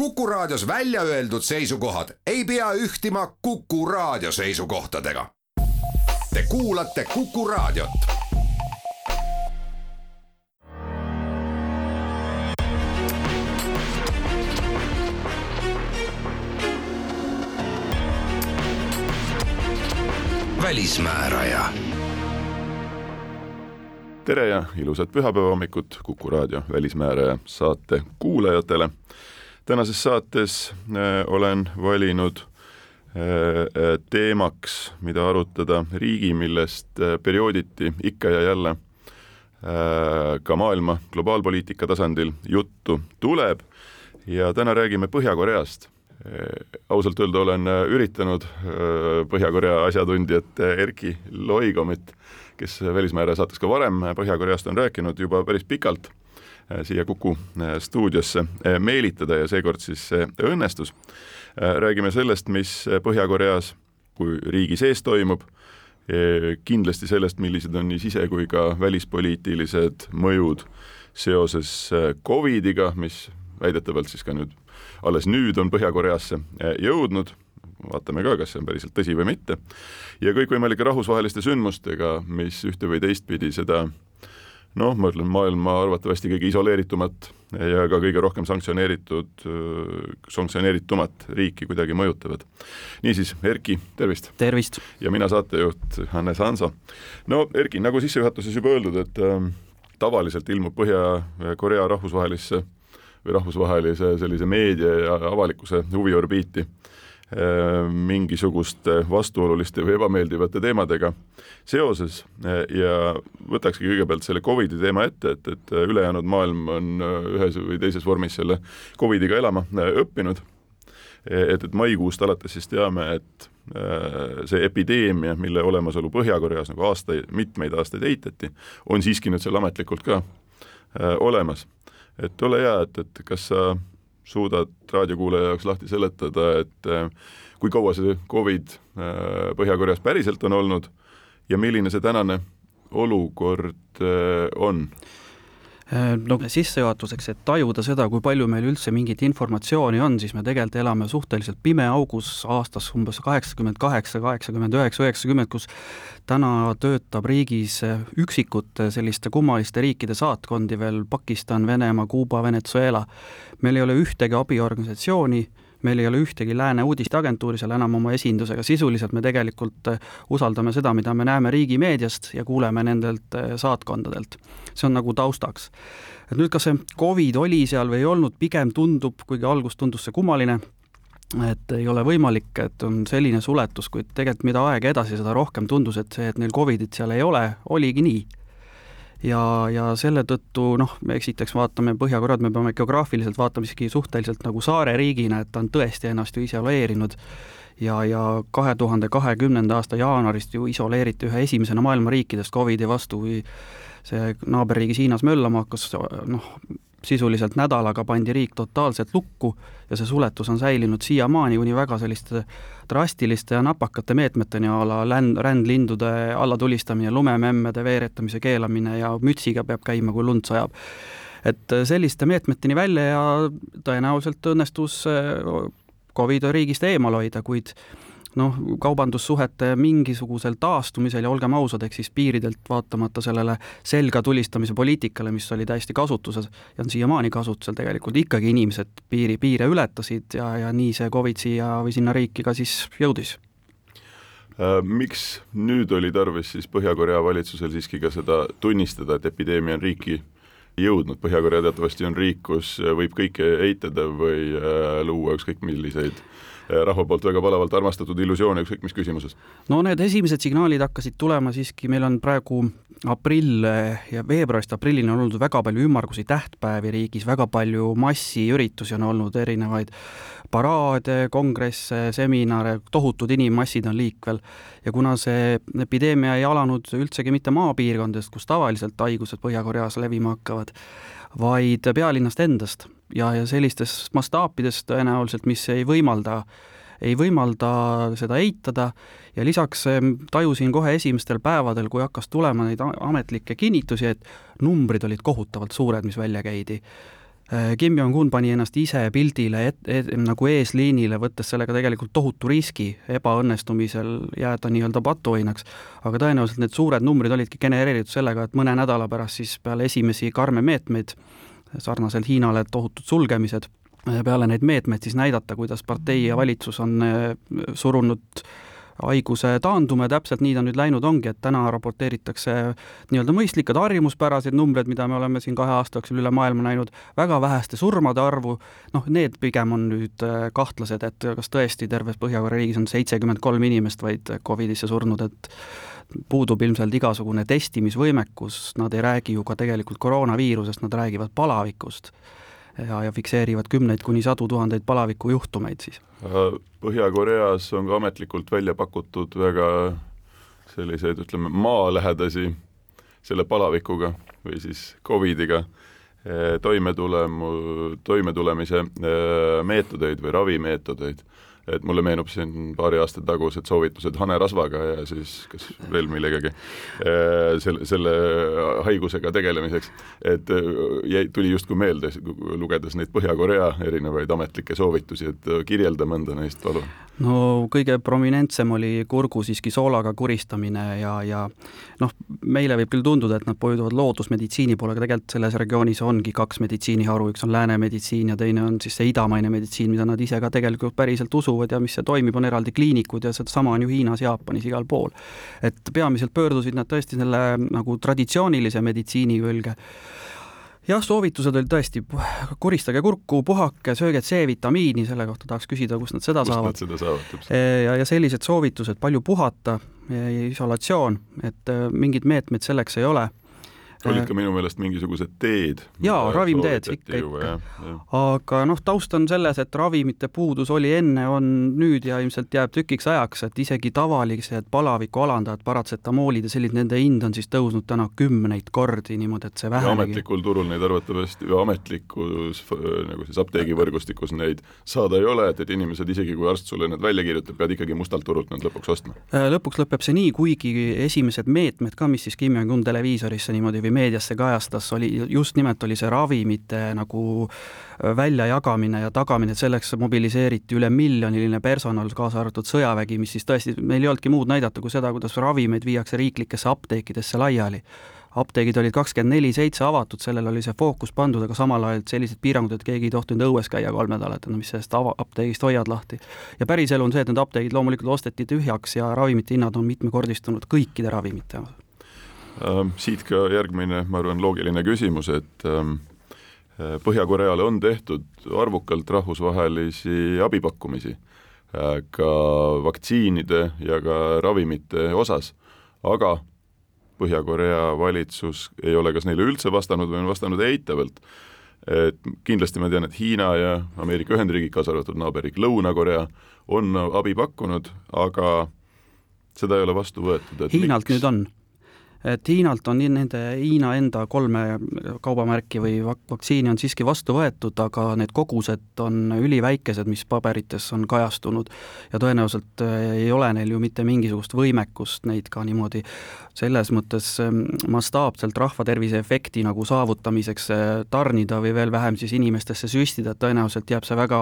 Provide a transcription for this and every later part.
Kuku Raadios välja öeldud seisukohad ei pea ühtima Kuku Raadio seisukohtadega. Te kuulate Kuku Raadiot. välismääraja tere ja ilusat pühapäeva hommikut Kuku raadio Välismääraja saate kuulajatele. Tänases saates äh, olen valinud äh, teemaks, mida arutada riigi, millest äh, periooditi ikka ja jälle äh, ka maailma globaalpoliitika tasandil juttu tuleb. Ja täna räägime Põhja-Koreast. Äh, ausalt öelda olen äh, üritanud Põhja-Korea asjatundjat Erki Loigomit kes Välismääraja saates ka varem Põhja-Koreast on rääkinud juba päris pikalt, äh, siia Kuku äh, stuudiosse äh, meelitada ja seekord siis see õnnestus. räägime sellest, mis Põhja-Koreas kui riigi sees toimub, kindlasti sellest, millised on nii sise- kui ka välispoliitilised mõjud seoses Covidiga, mis väidetavalt siis ka nüüd alles nüüd on Põhja-Koreasse jõudnud vaatame ka, kas see on päriselt tõsi või mitte, ja kõikvõimalike rahvusvaheliste sündmustega, mis ühte või teistpidi seda noh, ma ütlen maailma arvatavasti kõige isoleeritumat ja ka kõige rohkem sanktsioneeritud, sanktsioneeritumat riiki kuidagi mõjutavad. niisiis, Erki, tervist! tervist! ja mina saatejuht Hannes Hanso. no Erki, nagu sissejuhatuses juba öeldud, et äh, tavaliselt ilmub Põhja-Korea rahvusvahelisse või rahvusvahelise sellise meedia ja avalikkuse huviorbiiti Äh, mingisuguste vastuoluliste või ebameeldivate teemadega seoses äh, ja võtakski kõigepealt selle Covidi teema ette, et, et ülejäänud maailm on äh, ühes või teises vormis selle Covidiga elama õppinud. et, et maikuust alates siis teame, et see epideemia, mille olemasolu Põhja-Koreas nagu aastaid, mitmeid aastaid eitati, on siiski nüüd seal ametlikult ka olemas. et ole hea, et, et kas sa suudad raadiokuulaja jaoks lahti seletada, et äh, kui kaua see Covid äh, Põhja-Koreas päriselt on olnud ja milline see tänane olukord äh, on? No sissejuhatuseks, et tajuda seda, kui palju meil üldse mingit informatsiooni on, siis me tegelikult elame suhteliselt pimeaugus aastas umbes kaheksakümmend kaheksa, kaheksakümmend üheksa, üheksakümmend, kus täna töötab riigis üksikute selliste kummaliste riikide saatkondi veel Pakistan, Venemaa, Kuuba, Venezuela. meil ei ole ühtegi abiorganisatsiooni, meil ei ole ühtegi lääne uudisteagentuuri seal enam oma esindusega, sisuliselt me tegelikult usaldame seda, mida me näeme riigimeediast ja kuuleme nendelt saatkondadelt. see on nagu taustaks. et nüüd, kas see Covid oli seal või ei olnud, pigem tundub, kuigi alguses tundus see kummaline, et ei ole võimalik, et on selline suletus, kuid tegelikult mida aeg edasi, seda rohkem tundus, et see, et neil Covidit seal ei ole, oligi nii. Ja, ja selle tõttu noh, me esiteks vaatame Põhja-Koread, me peame geograafiliselt vaatama isegi suhteliselt nagu saareriigina, et ta on tõesti ennast ju isoleerinud. Ja, ja kahe tuhande kahekümnenda aasta jaanuarist ju isoleeriti ühe esimesena maailma riikidest Covidi vastu, kui see naaberriigis Hiinas möllama hakkas, noh, sisuliselt nädalaga pandi riik totaalselt lukku ja see suletus on säilinud siiamaani kuni väga selliste drastiliste ja napakate meetmeteni a la länd, rändlindude allatulistamine, lumememmede veeretamise keelamine ja mütsiga peab käima, kui lund sajab. et selliste meetmeteni välja ja tõenäoliselt õnnestus Covid riigist eemal hoida, kuid noh, kaubandussuhete mingisugusel taastumisel ja olgem ausad, ehk siis piiridelt vaatamata sellele selga tulistamise poliitikale, mis oli täiesti kasutuses ja on siiamaani kasutusel tegelikult, ikkagi inimesed piiri, piire ületasid ja, ja nii see Covid siia või sinna riiki ka siis jõudis. Äh, miks nüüd oli tarvis siis Põhja-Korea valitsusel siiski ka seda tunnistada, et epideemia on riiki jõudnud, Põhja-Korea teatavasti on riik, kus võib kõike eitada või äh, luua ükskõik milliseid rahva poolt väga palavalt armastatud illusioone ükskõik mis küsimuses? no need esimesed signaalid hakkasid tulema siiski, meil on praegu aprill eh, ja veebruarist aprillini on olnud väga palju ümmargusi tähtpäevi riigis, väga palju massiüritusi on olnud, erinevaid paraade, kongresse, seminare, tohutud inimmassid on liikvel ja kuna see epideemia ei alanud üldsegi mitte maapiirkondadest, kus tavaliselt haigused Põhja-Koreas levima hakkavad, vaid pealinnast endast ja, ja sellistes mastaapides tõenäoliselt, mis ei võimalda, ei võimalda seda eitada. Ja lisaks tajusin kohe esimestel päevadel, kui hakkas tulema neid ametlikke kinnitusi, et numbrid olid kohutavalt suured, mis välja käidi. Äh, Kim Jong-un pani ennast ise pildile et, et, nagu eesliinile, võttes sellega tegelikult tohutu riski ebaõnnestumisel jääda nii-öelda patuoinaks, aga tõenäoliselt need suured numbrid olidki genereeritud sellega, et mõne nädala pärast siis peale esimesi karme meetmeid, sarnaselt Hiinale tohutud sulgemised, peale neid meetmeid siis näidata, kuidas partei ja valitsus on äh, surunud haiguse taandume, täpselt nii ta nüüd läinud ongi, et täna raporteeritakse nii-öelda mõistlikud harjumuspäraseid numbreid, mida me oleme siin kahe aasta jooksul üle maailma näinud, väga väheste surmade arvu, noh, need pigem on nüüd äh, kahtlased, et kas tõesti terves Põhja-Korea riigis on seitsekümmend kolm inimest vaid Covidisse surnud, et puudub ilmselt igasugune testimisvõimekus, nad ei räägi ju ka tegelikult koroonaviirusest, nad räägivad palavikust ja, ja fikseerivad kümneid kuni sadu tuhandeid palavikujuhtumeid siis. Põhja-Koreas on ka ametlikult välja pakutud väga selliseid, ütleme, maalähedasi selle palavikuga või siis Covidiga eh, toimetulemu, toimetulemise eh, meetodeid või ravimeetodeid et mulle meenub siin paari aasta tagused soovitused hanerasvaga ja siis kas veel millegagi äh, selle, selle haigusega tegelemiseks, et äh, jäi, tuli justkui meelde, lugedes neid Põhja-Korea erinevaid ametlikke soovitusi, et äh, kirjelda mõnda neist, palun. no kõige prominentsem oli kurgu siiski soolaga kuristamine ja, ja noh, meile võib küll tunduda, et nad pöörduvad loodusmeditsiini poole, aga tegelikult selles regioonis ongi kaks meditsiiniharu, üks on lääne meditsiin ja teine on siis see idamaine meditsiin, mida nad ise ka tegelikult päriselt usuvad asuvad ja mis see toimib, on eraldi kliinikud ja sedasama on ju Hiinas, Jaapanis, igal pool. et peamiselt pöördusid nad tõesti selle nagu traditsioonilise meditsiini külge jah, soovitused olid tõesti, koristage kurku, puhake, sööge C-vitamiini, selle kohta tahaks küsida, kust nad seda kust saavad. seda saavad, täpselt. ja, ja sellised soovitused, palju puhata, isolatsioon, et äh, mingeid meetmeid selleks ei ole olid ka minu meelest mingisugused teed. jaa, ravimteed ikka, ikka. aga noh, taust on selles, et ravimite puudus oli enne, on nüüd ja ilmselt jääb tükiks ajaks, et isegi tavalised palaviku alandajad, paratsetamoolid ja sellised, nende hind on siis tõusnud täna kümneid kordi niimoodi, et see vähenegi. ametlikul turul neid arvatavasti ametlikus nagu siis apteegivõrgustikus neid saada ei ole, et, et inimesed isegi kui arst sulle need välja kirjutab, pead ikkagi mustalt turult need lõpuks ostma? Äh, lõpuks lõpeb see nii, kuigi esimesed meetmed ka, mis siis Kim Jong-un televiisorisse niimoodi või meediasse kajastas, oli just nimelt oli see ravimite nagu äh, väljajagamine ja tagamine, et selleks mobiliseeriti üle miljoniline personal, kaasa arvatud sõjavägi, mis siis tõesti, meil ei olnudki muud näidata kui seda, kuidas ravimeid viiakse riiklikesse apteekidesse laiali apteegid olid kakskümmend neli seitse avatud, sellele oli see fookus pandud, aga samal ajal sellised piirangud, et keegi ei tohtinud õues käia kolm nädalat, no mis sellest ava-, apteegist hoiad lahti. ja päriselu on see, et need apteegid loomulikult osteti tühjaks ja ravimite hinnad on mitmekordistunud kõikide ravimite siit ka järgmine, ma arvan, loogiline küsimus, et ähm, äh, Põhja-Koreale on tehtud arvukalt rahvusvahelisi abipakkumisi äh, ka vaktsiinide ja ka ravimite osas, aga Põhja-Korea valitsus ei ole kas neile üldse vastanud või on vastanud eitavalt. et kindlasti ma tean, et Hiina ja Ameerika Ühendriigid, kaasa arvatud naaberriik Lõuna-Korea, on abi pakkunud, aga seda ei ole vastu võetud. Hiinalt miks? nüüd on et Hiinalt on nende Hiina enda kolme kaubamärki või vak-, vaktsiini on siiski vastu võetud, aga need kogused on üliväikesed, mis paberites on kajastunud. Ja tõenäoliselt äh, ei ole neil ju mitte mingisugust võimekust neid ka niimoodi selles mõttes ähm, mastaapselt rahvatervise efekti nagu saavutamiseks äh, tarnida või veel vähem siis inimestesse süstida, et tõenäoliselt jääb see väga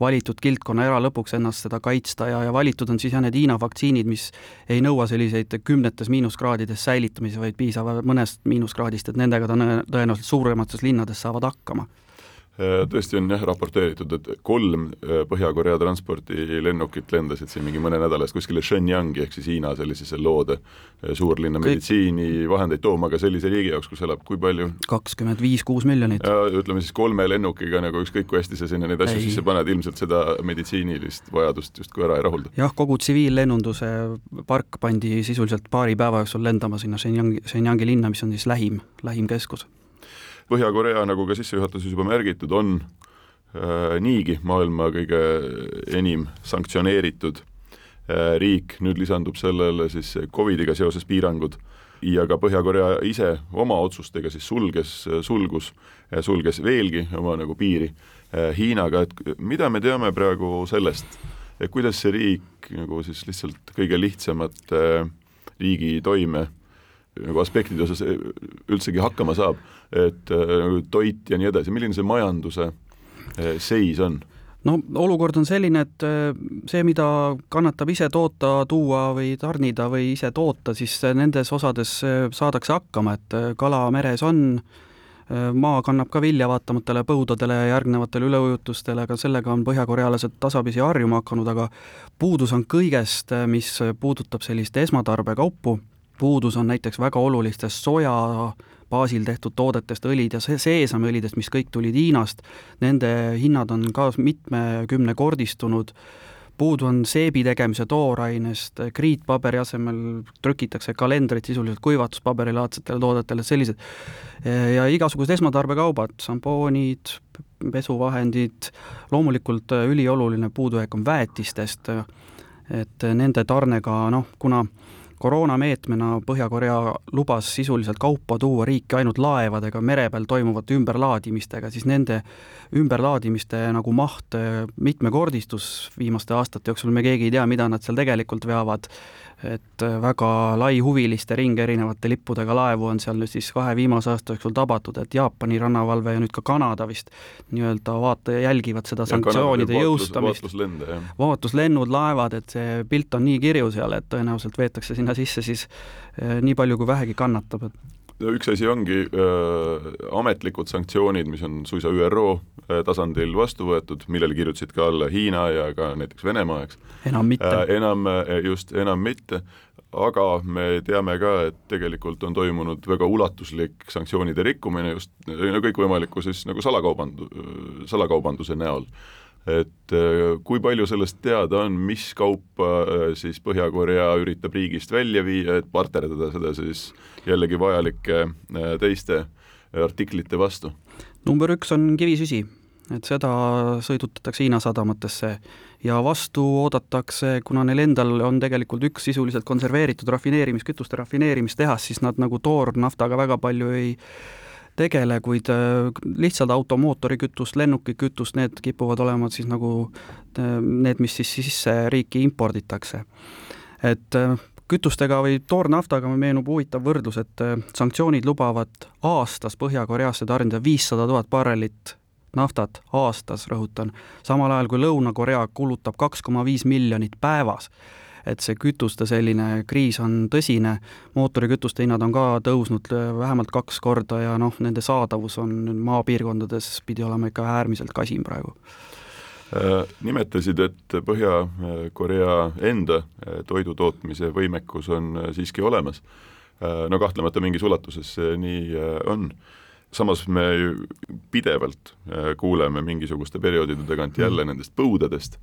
valitud kildkonna era lõpuks ennast seda kaitsta ja, ja valitud on siis jah, need Hiina vaktsiinid, mis ei nõua selliseid kümnetes miinuskraadides säilitamist, mõõtmisi, vaid piisab mõnest miinuskraadist, et nendega tõenäoliselt suuremates linnades saavad hakkama tõesti on jah raporteeritud, et kolm äh, Põhja-Korea transpordilennukit lendasid siin mingi mõne nädala eest kuskile Shenyangi ehk siis Hiina sellisesse loode äh, suurlinna Kõik... meditsiinivahendeid tooma, aga sellise riigi jaoks, kus elab kui palju? kakskümmend viis, kuus miljonit. ütleme siis kolme lennukiga nagu ükskõik kui hästi sa sinna neid asju sisse paned, ilmselt seda meditsiinilist vajadust justkui ära ei rahulda. jah, kogu tsiviillennunduse park pandi sisuliselt paari päeva jooksul lendama sinna Shenyangi, Shenyangi linna, mis on siis lähim, lähim keskus Põhja-Korea, nagu ka sissejuhatuses juba märgitud, on äh, niigi maailma kõige enim sanktsioneeritud äh, riik, nüüd lisandub sellele siis Covidiga seoses piirangud ja ka Põhja-Korea ise oma otsustega siis sulges, sulgus, sulges veelgi oma nagu piiri äh, Hiinaga, et mida me teame praegu sellest, et kuidas see riik nagu siis lihtsalt kõige lihtsamat äh, riigi toime nagu aspektide osas üldsegi hakkama saab, et nagu toit ja nii edasi, milline see majanduse seis on? no olukord on selline, et see, mida kannatab ise toota, tuua või tarnida või ise toota, siis nendes osades saadakse hakkama, et kala meres on, maa kannab ka vilja vaatamata põudadele ja järgnevatele üleujutustele, aga sellega on põhjakorealased tasapisi harjuma hakanud, aga puudus on kõigest, mis puudutab sellist esmatarbekaupu, puudus on näiteks väga olulistest soja baasil tehtud toodetest, õlid ja seesamiõlidest, mis kõik tulid Hiinast, nende hinnad on ka mitmekümnekordistunud puudu on seebi tegemise toorainest, kriitpaberi asemel trükitakse kalendrit sisuliselt kuivatuspaberilaadsele toodetele, sellised ja igasugused esmatarbekaubad, šampoonid, pesuvahendid, loomulikult ülioluline puudujääk on väetistest, et nende tarnega noh, kuna koroonameetmena Põhja-Korea lubas sisuliselt kaupa tuua riiki ainult laevadega mere peal toimuvate ümberlaadimistega, siis nende ümberlaadimiste nagu maht mitmekordistus viimaste aastate jooksul, me keegi ei tea, mida nad seal tegelikult veavad et äh, väga lai huviliste ring erinevate lippudega laevu on seal nüüd siis kahe viimase aasta jooksul tabatud, et Jaapani rannavalve ja nüüd ka Kanada vist nii-öelda vaata, jälgivad seda ja sanktsioonide vaatlus, jõustamist. vaatluslende, jah. vaatluslennud, laevad, et see pilt on nii kirju seal, et tõenäoliselt veetakse sinna sisse siis eh, nii palju, kui vähegi kannatab, et üks asi ongi äh, ametlikud sanktsioonid, mis on suisa ÜRO äh, tasandil vastu võetud, millele kirjutasid ka alla Hiina ja ka näiteks Venemaa, eks. enam mitte äh,. enam äh,, just, enam mitte, aga me teame ka, et tegelikult on toimunud väga ulatuslik sanktsioonide rikkumine just no kõikvõimaliku siis nagu salakaubandu-, salakaubanduse näol et äh, kui palju sellest teada on, mis kaupa äh, siis Põhja-Korea üritab riigist välja viia, et parterdada seda siis jällegi vajalike äh, teiste artiklite vastu? number üks on kivisüsi, et seda sõidutatakse Hiina sadamatesse ja vastu oodatakse, kuna neil endal on tegelikult üks sisuliselt konserveeritud rafineerimiskütuste rafineerimistehas, siis nad nagu toornaftaga väga palju ei tegele, kuid äh, lihtsalt automootorikütust, lennukikütust, need kipuvad olema siis nagu äh, need, mis siis sisse riiki imporditakse. et äh, kütustega või toornaftaga meenub huvitav võrdlus, et sanktsioonid lubavad aastas Põhja-Koreasse tarnida viissada tuhat barrelit naftat aastas, rõhutan, samal ajal kui Lõuna-Korea kulutab kaks koma viis miljonit päevas et see kütuste selline kriis on tõsine, mootorikütuste hinnad on ka tõusnud äh, vähemalt kaks korda ja noh, nende saadavus on maapiirkondades, pidi olema ikka äärmiselt kasin praegu äh, nimetasid, et Põhja-Korea enda äh, toidutootmise võimekus on siiski olemas. no kahtlemata mingis ulatuses see nii on samas me ju pidevalt kuuleme mingisuguste perioodide tagant jälle mm. nendest põudadest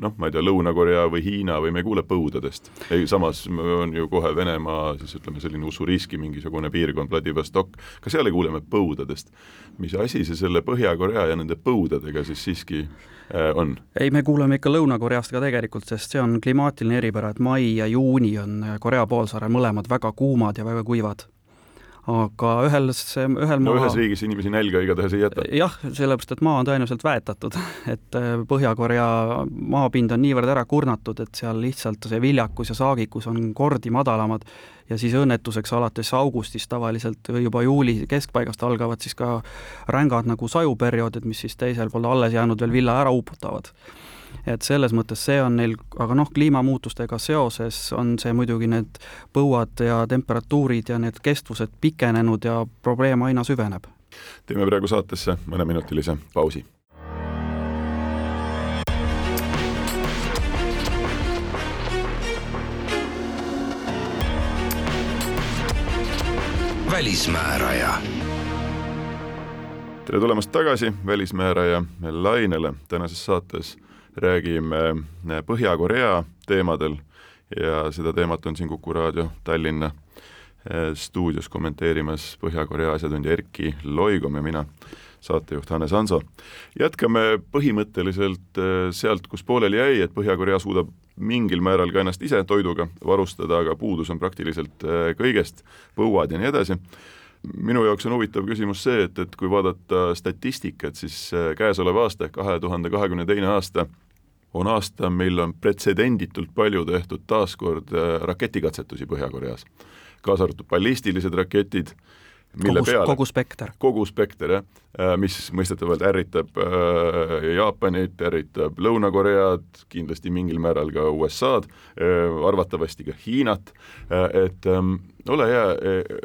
noh, ma ei tea, Lõuna-Korea või Hiina või me ei kuule põudadest. ei, samas on ju kohe Venemaa siis ütleme, selline usuriski mingisugune piirkond, Vladivostok, ka seal ei kuule me põudadest. mis asi see selle Põhja-Korea ja nende põudadega siis siiski äh, on? ei, me kuuleme ikka Lõuna-Koreast ka tegelikult, sest see on klimaatiline eripära, et mai ja juuni on Korea poolsaarel mõlemad väga kuumad ja väga kuivad aga ühel, ühel no maa... ühes riigis inimesi nälga igatahes ei jäta. jah, sellepärast, et maa on tõenäoliselt väetatud, et äh, Põhja-Korea maapind on niivõrd ära kurnatud, et seal lihtsalt see viljakus ja saagikus on kordi madalamad. Ja siis õnnetuseks alates augustist tavaliselt või juba juuli keskpaigast algavad siis ka rängad nagu sajuperioodid, mis siis teisel pool alles jäänud veel villa ära uputavad et selles mõttes see on neil, aga noh, kliimamuutustega seoses on see muidugi need põuad ja temperatuurid ja need kestvused pikenenud ja probleem aina süveneb. teeme praegu saatesse mõneminutilise pausi. välismääraja tere tulemast tagasi Välismääraja lainele, tänases saates räägime äh, Põhja-Korea teemadel ja seda teemat on siin Kuku raadio Tallinna äh, stuudios kommenteerimas Põhja-Korea asjatundja Erki Loigom ja mina, saatejuht Hannes Hanso. jätkame põhimõtteliselt äh, sealt, kus pooleli jäi, et Põhja-Korea suudab mingil määral ka ennast ise toiduga varustada, aga puudus on praktiliselt kõigest, põuad ja nii edasi minu jaoks on huvitav küsimus see, et, et kui vaadata statistikat, siis käesolev aasta ehk kahe tuhande kahekümne teine aasta on aasta, mil on pretsedenditult palju tehtud taaskord äh, raketikatsetusi Põhja-Koreas. kaasa arvatud ballistilised raketid mille kogu, peale kogu spekter. kogu spekter, jah, äh, mis mõistetavalt ärritab äh, Jaapanit, ärritab Lõuna-Koread, kindlasti mingil määral ka USA-d äh,, arvatavasti ka Hiinat äh,, et ähm, ole hea äh,,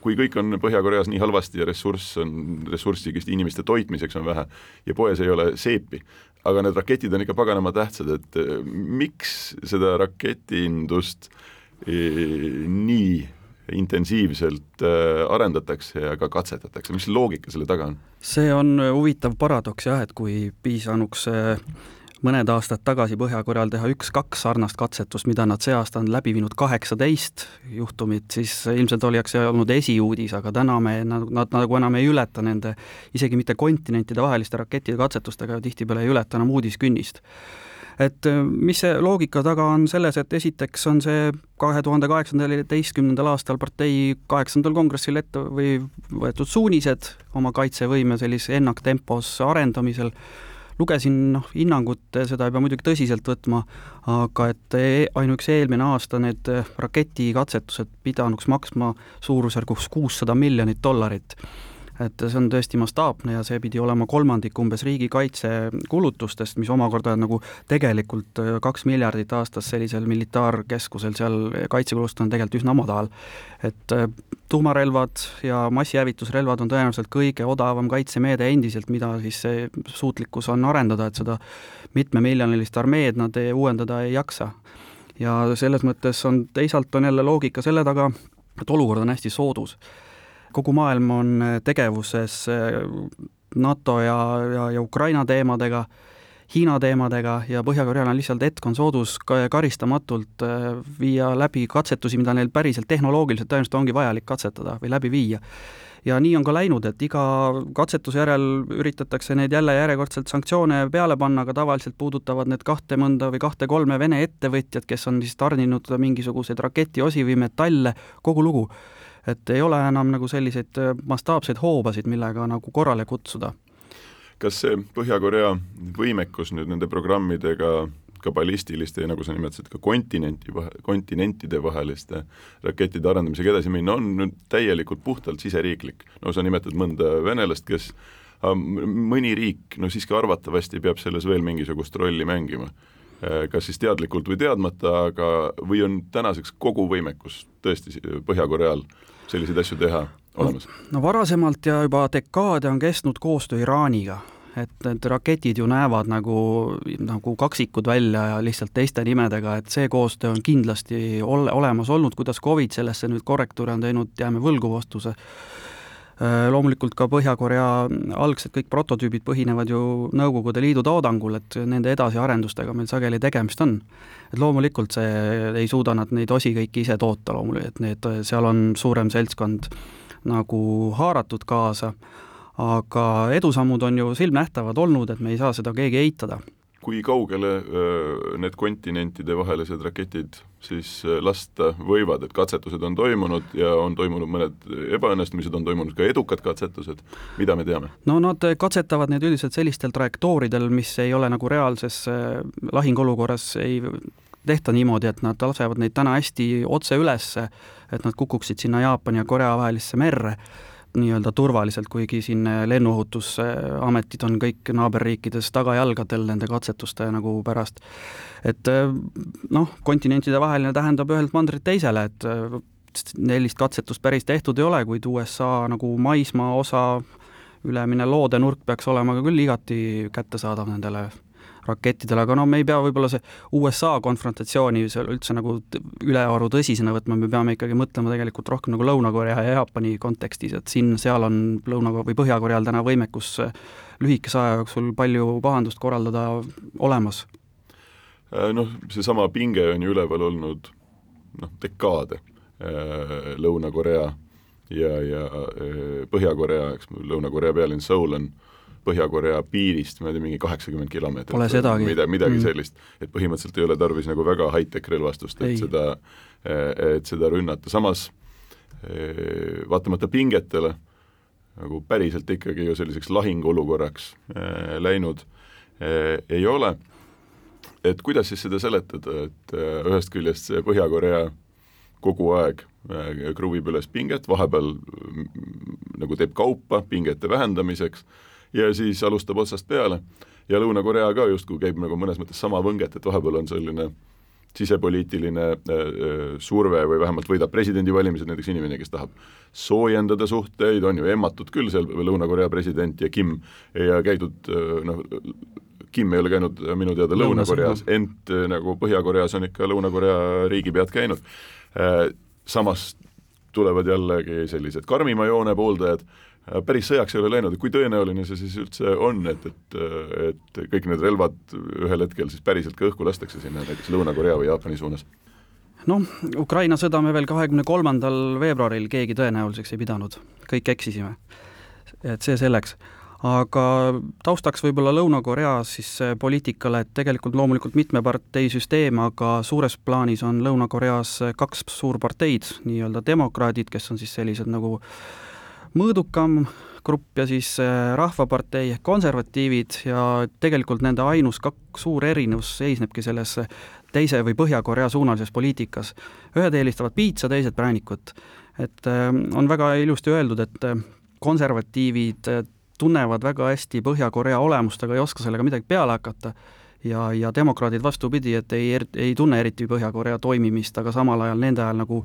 kui kõik on Põhja-Koreas nii halvasti ja ressurss on, ressurssi inimeste toitmiseks on vähe ja poes ei ole seepi, aga need raketid on ikka paganama tähtsad, et äh, miks seda raketiindust äh, nii intensiivselt arendatakse ja ka katsetatakse, mis loogika selle taga on? see on huvitav paradoks jah, et kui piisanuks mõned aastad tagasi Põhja-Koreal teha üks-kaks sarnast katsetust, mida nad see aasta on läbi viinud kaheksateist juhtumit, siis ilmselt oleks see olnud esiuudis, aga täna me, nad, nad nagu enam ei ületa nende isegi mitte kontinentide vaheliste rakettide katsetustega, tihtipeale ei ületa enam uudiskünnist. Et äh, mis see loogika taga on selles, et esiteks on see kahe tuhande kaheksateistkümnendal aastal partei kaheksandal kongressil ette või võetud suunised oma kaitsevõime sellise ennaktempos arendamisel, lugesin noh, hinnangut, seda ei pea muidugi tõsiselt võtma, aga et e-, ainuüksi eelmine aasta need raketikatsetused pidanuks maksma suurusjärgus kuussada miljonit dollarit et see on tõesti mastaapne ja see pidi olema kolmandik umbes riigikaitsekulutustest, mis omakorda on nagu tegelikult äh, kaks miljardit aastas sellisel militaarkeskusel seal kaitsekulutused on tegelikult üsna madal. et äh, tuumarelvad ja massihävitusrelvad on tõenäoliselt kõige odavam kaitsemeede endiselt, mida siis see suutlikkus on arendada, et seda mitmemiljonilist armeed nad ei, uuendada ei jaksa. ja selles mõttes on, teisalt on jälle loogika selle taga, et olukord on hästi soodus kogu maailm on tegevuses äh, NATO ja, ja, ja Ukraina teemadega, Hiina teemadega ja Põhja-Koreal on lihtsalt hetk on soodus karistamatult äh, viia läbi katsetusi, mida neil päriselt tehnoloogiliselt tõenäoliselt ongi vajalik katsetada või läbi viia. ja nii on ka läinud, et iga katsetuse järel üritatakse neid jälle järjekordselt sanktsioone peale panna, aga tavaliselt puudutavad need kahte mõnda või kahte-kolme Vene ettevõtjat, kes on siis tarninud mingisuguseid raketiosi või metalle, kogu lugu et ei ole enam nagu selliseid äh, mastaapseid hoobasid, millega nagu korrale kutsuda. Kas see Põhja-Korea võimekus nüüd nende programmidega ka ballistiliste ja nagu sa nimetasid, ka kontinenti, kontinentide vaheliste rakettide arendamisega edasi minna, on nüüd täielikult puhtalt siseriiklik. no sa nimetad mõnda venelast, kes mõni riik, no siiski arvatavasti peab selles veel mingisugust rolli mängima Äh, kas siis teadlikult või teadmata, aga, või on tänaseks kogu võimekus tõesti Põhja-Koreal selliseid asju teha olemas? no varasemalt ja juba dekaade on kestnud koostöö Iraaniga, et need raketid ju näevad nagu, nagu kaksikud välja ja lihtsalt teiste nimedega, et see koostöö on kindlasti ole, olemas olnud, kuidas Covid sellesse nüüd korrektuure on teinud, jääme võlgu vastuse Äh, loomulikult ka Põhja-Korea algsed kõik prototüübid põhinevad ju Nõukogude Liidu toodangul, et nende edasiarendustega meil sageli tegemist on. et loomulikult see, ei suuda nad neid osi kõiki ise toota loomulikult, et need, seal on suurem seltskond nagu haaratud kaasa, aga edusammud on ju silmnähtavad olnud, et me ei saa seda keegi eitada. Kui kaugele need kontinentide vahelised raketid siis lasta võivad, et katsetused on toimunud ja on toimunud mõned ebaõnnestumised, on toimunud ka edukad katsetused, mida me teame? no nad katsetavad neid üldiselt sellistel trajektooridel, mis ei ole nagu reaalses lahinguolukorras ei tehta niimoodi, et nad lasevad neid täna hästi otse ülesse, et nad kukuksid sinna Jaapani ja Korea vahelisse merre nii-öelda turvaliselt, kuigi siin lennuohutusametid on kõik naaberriikides tagajalgadel nende katsetuste nagu pärast. et noh, kontinentide vaheline tähendab ühelt mandrilt teisele, et sellist katsetust päris tehtud ei ole, kuid USA nagu maismaa osa ülemine loodenurk peaks olema ka küll igati kättesaadav nendele rakettidele, aga no me ei pea võib-olla see USA konfrontatsiooni üldse nagu ülearu tõsisena võtma, me peame ikkagi mõtlema tegelikult rohkem nagu Lõuna-Korea ja Jaapani kontekstis, et siin-seal on Lõuna- või Põhja-Koreal täna võimekus lühikese aja jooksul palju pahandust korraldada olemas. Äh, noh, seesama pinge on ju üleval olnud noh, dekaade, äh, Lõuna-Korea ja, ja Põhja-Korea, eks Lõuna-Korea pealinn Seoul on äh, Põhja-Korea piirist, ma ei tea, mingi kaheksakümmend kilomeetrit. Pole sedagi. mida, midagi mm. sellist, et põhimõtteliselt ei ole tarvis nagu väga high-tech relvastust, et ei. seda, et seda rünnata, samas eh, vaatamata pingetele, nagu päriselt ikkagi ju selliseks lahinguolukorraks äh, läinud äh, ei ole. et kuidas siis seda seletada, et ühest küljest see Põhja-Korea kogu aeg kruvib üles pinget, vahepeal mm, nagu teeb kaupa pingete vähendamiseks ja siis alustab otsast peale. ja Lõuna-Korea ka justkui käib nagu mõnes mõttes sama võnget, et vahepeal on selline sisepoliitiline äh, surve või vähemalt võidab presidendivalimised näiteks inimene, kes tahab soojendada suhteid, on ju emmatud küll seal Lõuna-Korea president ja Kim ja käidud noh, Kim ei ole käinud minu teada Lõuna-Koreas, ent nagu Põhja-Koreas on ikka Lõuna-Korea riigipead käinud. samas tulevad jällegi sellised karmima joone pooldajad, päris sõjaks ei ole läinud, et kui tõenäoline see siis üldse on, et, et, et kõik need relvad ühel hetkel siis päriselt ka õhku lastakse sinna näiteks Lõuna-Korea või Jaapani suunas? noh, Ukraina sõda me veel kahekümne kolmandal veebruaril keegi tõenäoliseks ei pidanud, kõik eksisime. et see selleks aga taustaks võib-olla Lõuna-Koreas siis poliitikale, et tegelikult loomulikult mitmeparteisüsteem, aga suures plaanis on Lõuna-Koreas kaks suurparteid, nii-öelda demokraadid, kes on siis sellised nagu mõõdukam grupp ja siis äh, Rahvapartei ehk konservatiivid ja tegelikult nende ainus kaks suur erinevus seisnebki selles teise või Põhja-Korea suunalises poliitikas. ühed eelistavad piitsa, teised präänikut. et äh, on väga ilusti öeldud, et äh, konservatiivid tunnevad väga hästi Põhja-Korea olemust, aga ei oska sellega midagi peale hakata ja, ja demokraadid vastupidi, et ei, ei tunne eriti Põhja-Korea toimimist, aga samal ajal nende ajal nagu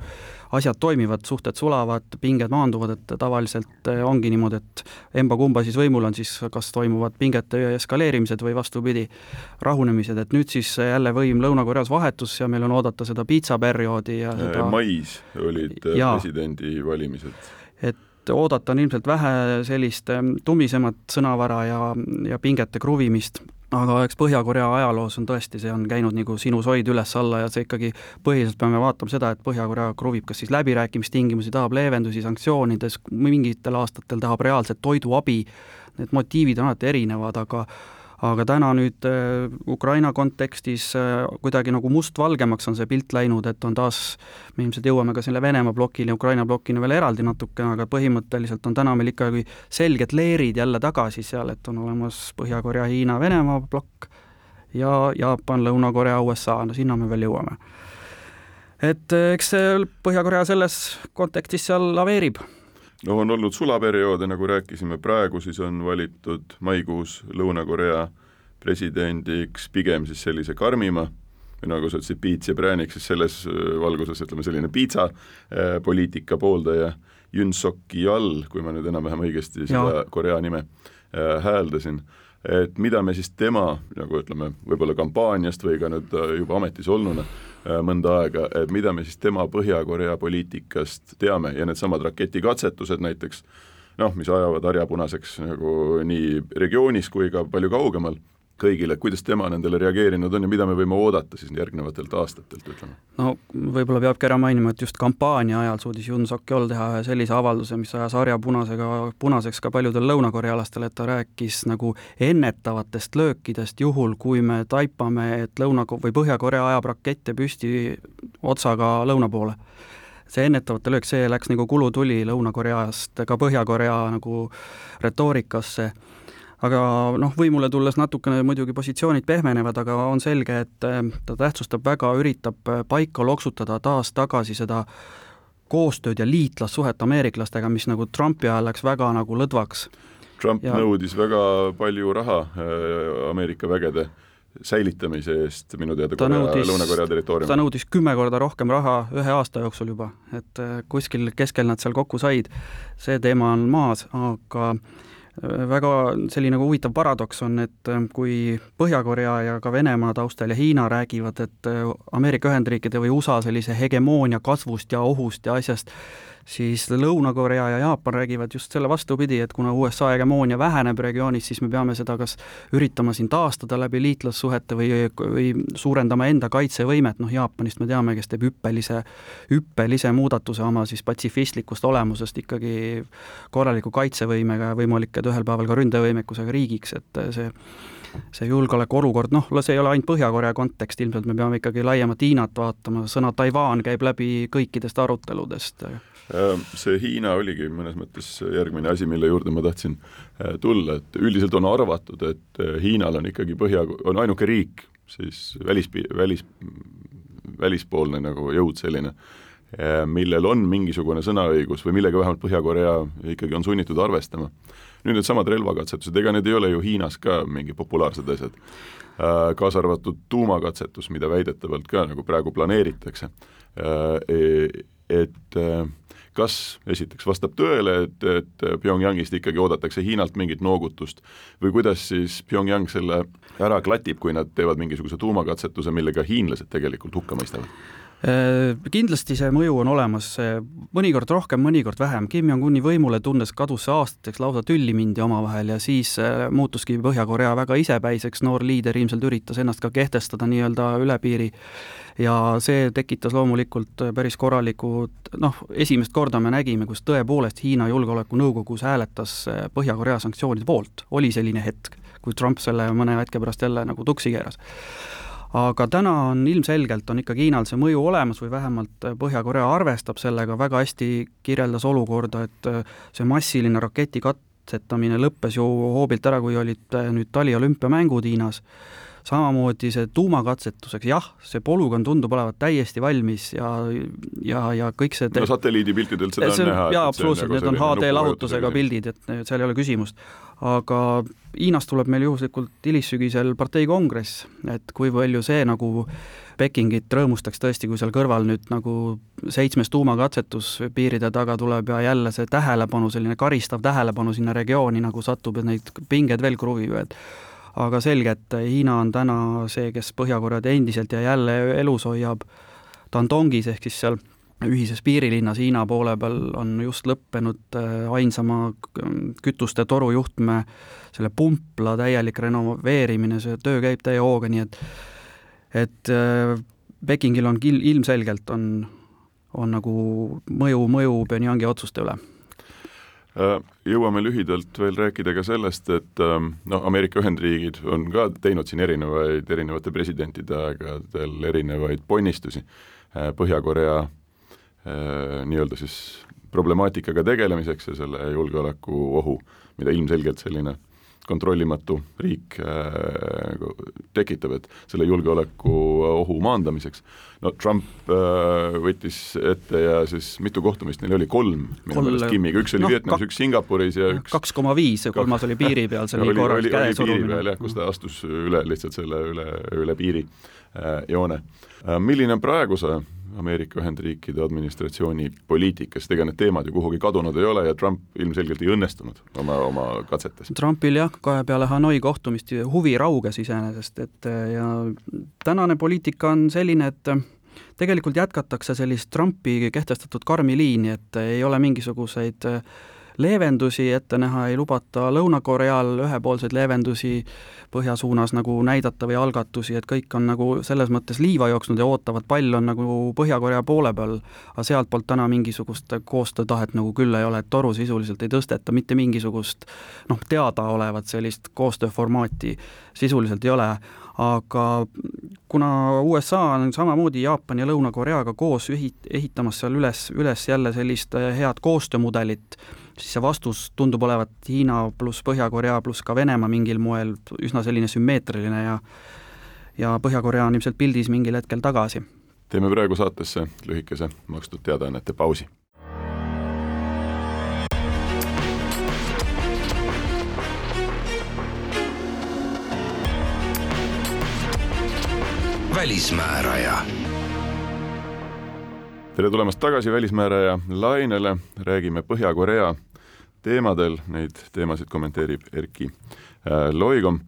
asjad toimivad, suhted sulavad, pinged maanduvad, et tavaliselt eh, ongi niimoodi, et emba-kumba siis võimul on, siis kas toimuvad pingete eskaleerimised või vastupidi, rahunemised, et nüüd siis jälle võim Lõuna-Koreas vahetus ja meil on oodata seda piitsaperioodi ja seda mais olid presidendivalimised. et et oodata on ilmselt vähe sellist tummisemat sõnavara ja, ja pingete kruvimist, aga eks Põhja-Korea ajaloos on tõesti, see on käinud nagu sinusoid üles-alla ja see ikkagi põhiliselt peame vaatama seda, et Põhja-Korea kruvib kas siis läbirääkimistingimusi, tahab leevendusi sanktsioonides, mingitel aastatel tahab reaalset toiduabi, need motiivid on alati erinevad, aga aga täna nüüd äh, Ukraina kontekstis äh, kuidagi nagu mustvalgemaks on see pilt läinud, et on taas, me ilmselt jõuame ka selle Venemaa plokini, Ukraina plokini veel eraldi natukene, aga põhimõtteliselt on täna meil ikkagi selged leerid jälle tagasi seal, et on olemas Põhja-Korea, Hiina, Venemaa plokk ja Jaapan, Lõuna-Korea, USA, no sinna me veel jõuame. et äh, eks see Põhja-Korea selles kontekstis seal laveerib no on olnud sulaperioode, nagu rääkisime, praegu siis on valitud maikuus Lõuna-Korea presidendiks pigem siis sellise karmima, või nagu sa ütlesid, piits ja präänik, siis selles äh, valguses ütleme selline piitsa äh, poliitika pooldaja Yun Sok-yeol, kui ma nüüd enam-vähem õigesti seda. Korea nime äh, hääldasin, et mida me siis tema nagu ütleme, võib-olla kampaaniast või ka nüüd juba ametis olnuna mõnda aega, et mida me siis tema Põhja-Korea poliitikast teame ja needsamad raketikatsetused näiteks, noh, mis ajavad harja punaseks nagu nii regioonis kui ka palju kaugemal kõigile, kuidas tema nendele reageerinud on ja mida me võime oodata siis järgnevatelt aastatelt, ütleme? no võib-olla peabki ära mainima, et just kampaania ajal suudis Yun Suk-yeol teha ühe sellise avalduse, mis ajas harja punasega, punaseks ka paljudel lõunakorealastele, et ta rääkis nagu ennetavatest löökidest, juhul kui me taipame, et Lõuna- või Põhja-Korea ajab rakette püsti otsaga lõuna poole see ennetavate löök, see läks nagu kulutuli Lõuna-Koreast ka Põhja-Korea nagu retoorikasse aga noh, võimule tulles natukene muidugi positsioonid pehmenevad, aga on selge, et äh, ta tähtsustab väga, üritab äh, paika loksutada taas tagasi seda koostööd ja liitlassuhet ameeriklastega, mis nagu Trumpi ajal läks väga nagu lõdvaks. Trump ja... nõudis väga palju raha äh, Ameerika vägede säilitamise eest minu teada Korea, Lõuna-Korea territooriumil. ta nõudis kümme korda rohkem raha ühe aasta jooksul juba, et kuskil keskel nad seal kokku said. see teema on maas, aga väga selline huvitav paradoks on, et äh, kui Põhja-Korea ja ka Venemaa taustal ja Hiina räägivad, et äh, Ameerika Ühendriikide või USA sellise hegemoonia kasvust ja ohust ja asjast, siis Lõuna-Korea ja Jaapan räägivad just selle vastupidi, et kuna USA hegemoonia väheneb regioonis, siis me peame seda kas üritama siin taastada läbi liitlassuhete või, või suurendama enda kaitsevõimet, noh Jaapanist me teame, kes teeb hüppelise, hüppelise muudatuse oma siis patsifistlikust olemusest ikkagi korraliku kaitsevõimega ja võimalik, et ühel päeval ka ründevõimekusega riigiks, et see see julgeolekuolukord, noh, see ei ole ainult Põhja-Korea kontekst, ilmselt me peame ikkagi laiemat Hiinat vaatama, sõna Taiwan käib läbi kõikidest aruteludest see Hiina oligi mõnes mõttes järgmine asi, mille juurde ma tahtsin äh, tulla, et üldiselt on arvatud, et äh, Hiinal on ikkagi põhja, on ainuke riik siis välis, välis, välispoolne nagu jõud selline, millel on mingisugune sõnaõigus või millega vähemalt Põhja-Korea ikkagi on sunnitud arvestama. nüüd needsamad relvakatsetused, ega need ei ole ju Hiinas ka mingi populaarsed asjad, kaasa arvatud tuumakatsetus, mida väidetavalt ka nagu praegu planeeritakse, e, et kas esiteks vastab tõele, et, et Pyongyangist ikkagi oodatakse Hiinalt mingit noogutust või kuidas siis Pyongyang selle ära klatib, kui nad teevad mingisuguse tuumakatsetuse, millega hiinlased tegelikult hukka mõistavad? Äh, kindlasti see mõju on olemas, mõnikord rohkem, mõnikord vähem. Kim Jong-uni võimule tundes kadus see aastateks, lausa tülli mindi omavahel ja siis äh, muutuski Põhja-Korea väga isepäiseks, noor liider ilmselt üritas ennast ka kehtestada nii-öelda üle piiri. Ja see tekitas loomulikult päris korraliku noh, esimest korda me nägime, kus tõepoolest Hiina Julgeolekunõukogus hääletas äh, Põhja-Korea sanktsioonide poolt, oli selline hetk, kui Trump selle mõne hetke pärast jälle nagu tuksi keeras aga täna on ilmselgelt, on ikkagi Hiinal see mõju olemas või vähemalt Põhja-Korea arvestab sellega, väga hästi kirjeldas olukorda, et see massiline raketikatsetamine lõppes ju hoobilt ära, kui olid nüüd taliolümpiamängud Hiinas, samamoodi see tuumakatsetuseks, jah, see polügoon tundub olevat täiesti valmis ja, ja, ja kõik see no satelliidipiltidelt seda see, on näha. jaa, absoluutselt, need on HD lahutusega pildid, et seal ei ole küsimust. aga Hiinast tuleb meil juhuslikult hilissügisel parteikongress, et kui palju see nagu Pekingit rõõmustaks tõesti, kui seal kõrval nüüd nagu seitsmes tuumakatsetus piiride taga tuleb ja jälle see tähelepanu, selline karistav tähelepanu sinna regiooni nagu satub ja neid pinged veel kruvivad aga selge, et Hiina on täna see, kes Põhja-Koread endiselt ja jälle elus hoiab Tandongis ehk siis seal ühises piirilinnas Hiina poole peal on just lõppenud äh, ainsama kütuste torujuhtme selle pumpla täielik renoveerimine, see töö käib täie hooga, nii et et äh, Pekingil on ilmselgelt on, on nagu mõju, mõju Pyongyangi otsuste üle jõuame lühidalt veel rääkida ka sellest, et ähm, noh, Ameerika Ühendriigid on ka teinud siin erinevaid, erinevate presidentide aegadel erinevaid ponnistusi. Äh, Põhja-Korea äh, nii-öelda siis problemaatikaga tegelemiseks ja selle julgeolekuohu, mida ilmselgelt selline kontrollimatu riik äh, tekitab, et selle julgeolekuohu maandamiseks. no Trump äh, võttis ette ja siis mitu kohtumist neil oli, kolm minu meelest Kimiga, üks oli no, Vietnamis, üks Singapuris ja üks kaks koma viis ja kolmas oli piiri peal, see oli korraks käe surumine. jah, kus ta astus üle lihtsalt selle üle, üle piiri äh, joone. milline on praeguse Ameerika Ühendriikide administratsiooni poliitikas, ega need teemad ju kuhugi kadunud ei ole ja Trump ilmselgelt ei õnnestunud oma, oma katsetes. Trumpil jah, kahe peale Hanoi kohtumist huvi rauges iseenesest, et ja tänane poliitika on selline, et tegelikult jätkatakse sellist Trumpi kehtestatud karmi liini, et ei ole mingisuguseid äh, leevendusi ette näha, ei lubata Lõuna-Koreal ühepoolseid leevendusi põhja suunas nagu näidata või algatusi, et kõik on nagu selles mõttes liiva jooksnud ja ootavad, pall on nagu Põhja-Korea poole peal, aga sealtpoolt täna mingisugust koostöötahet nagu küll ei ole, et toru sisuliselt ei tõsteta, mitte mingisugust noh, teadaolevat sellist koostööformaati sisuliselt ei ole, aga kuna USA on samamoodi Jaapani ja Lõuna-Koreaga koos ühit-, ehitamas seal üles, üles jälle sellist head koostöömudelit, siis see vastus tundub olevat Hiina pluss Põhja-Korea pluss ka Venemaa mingil moel üsna selline sümmeetriline ja ja Põhja-Korea on ilmselt pildis mingil hetkel tagasi. teeme praegu saatesse lühikese makstud teadaannete pausi. välismääraja tere tulemast tagasi Välismääraja lainele, räägime Põhja-Korea teemadel, neid teemasid kommenteerib Erki äh, Loigom.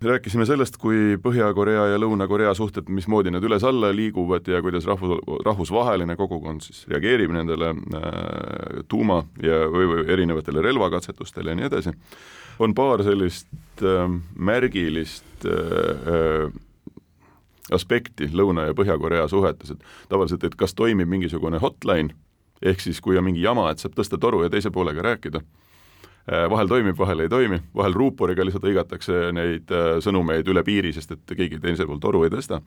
rääkisime sellest, kui Põhja-Korea ja Lõuna-Korea suhted, mismoodi need üles-alla liiguvad ja kuidas rahvus, rahvusvaheline kogukond siis reageerib nendele äh, tuuma ja, või, või erinevatele relvakatsetustele ja nii edasi, on paar sellist äh, märgilist äh, aspekti Lõuna- ja Põhja-Korea suhetes, et tavaliselt, et kas toimib mingisugune hotline, ehk siis kui on mingi jama, et saab tõsta toru ja teise poolega rääkida, vahel toimib, vahel ei toimi, vahel ruuporiga lihtsalt hõigatakse neid sõnumeid üle piiri, sest et keegi teisel pool toru ei tõsta.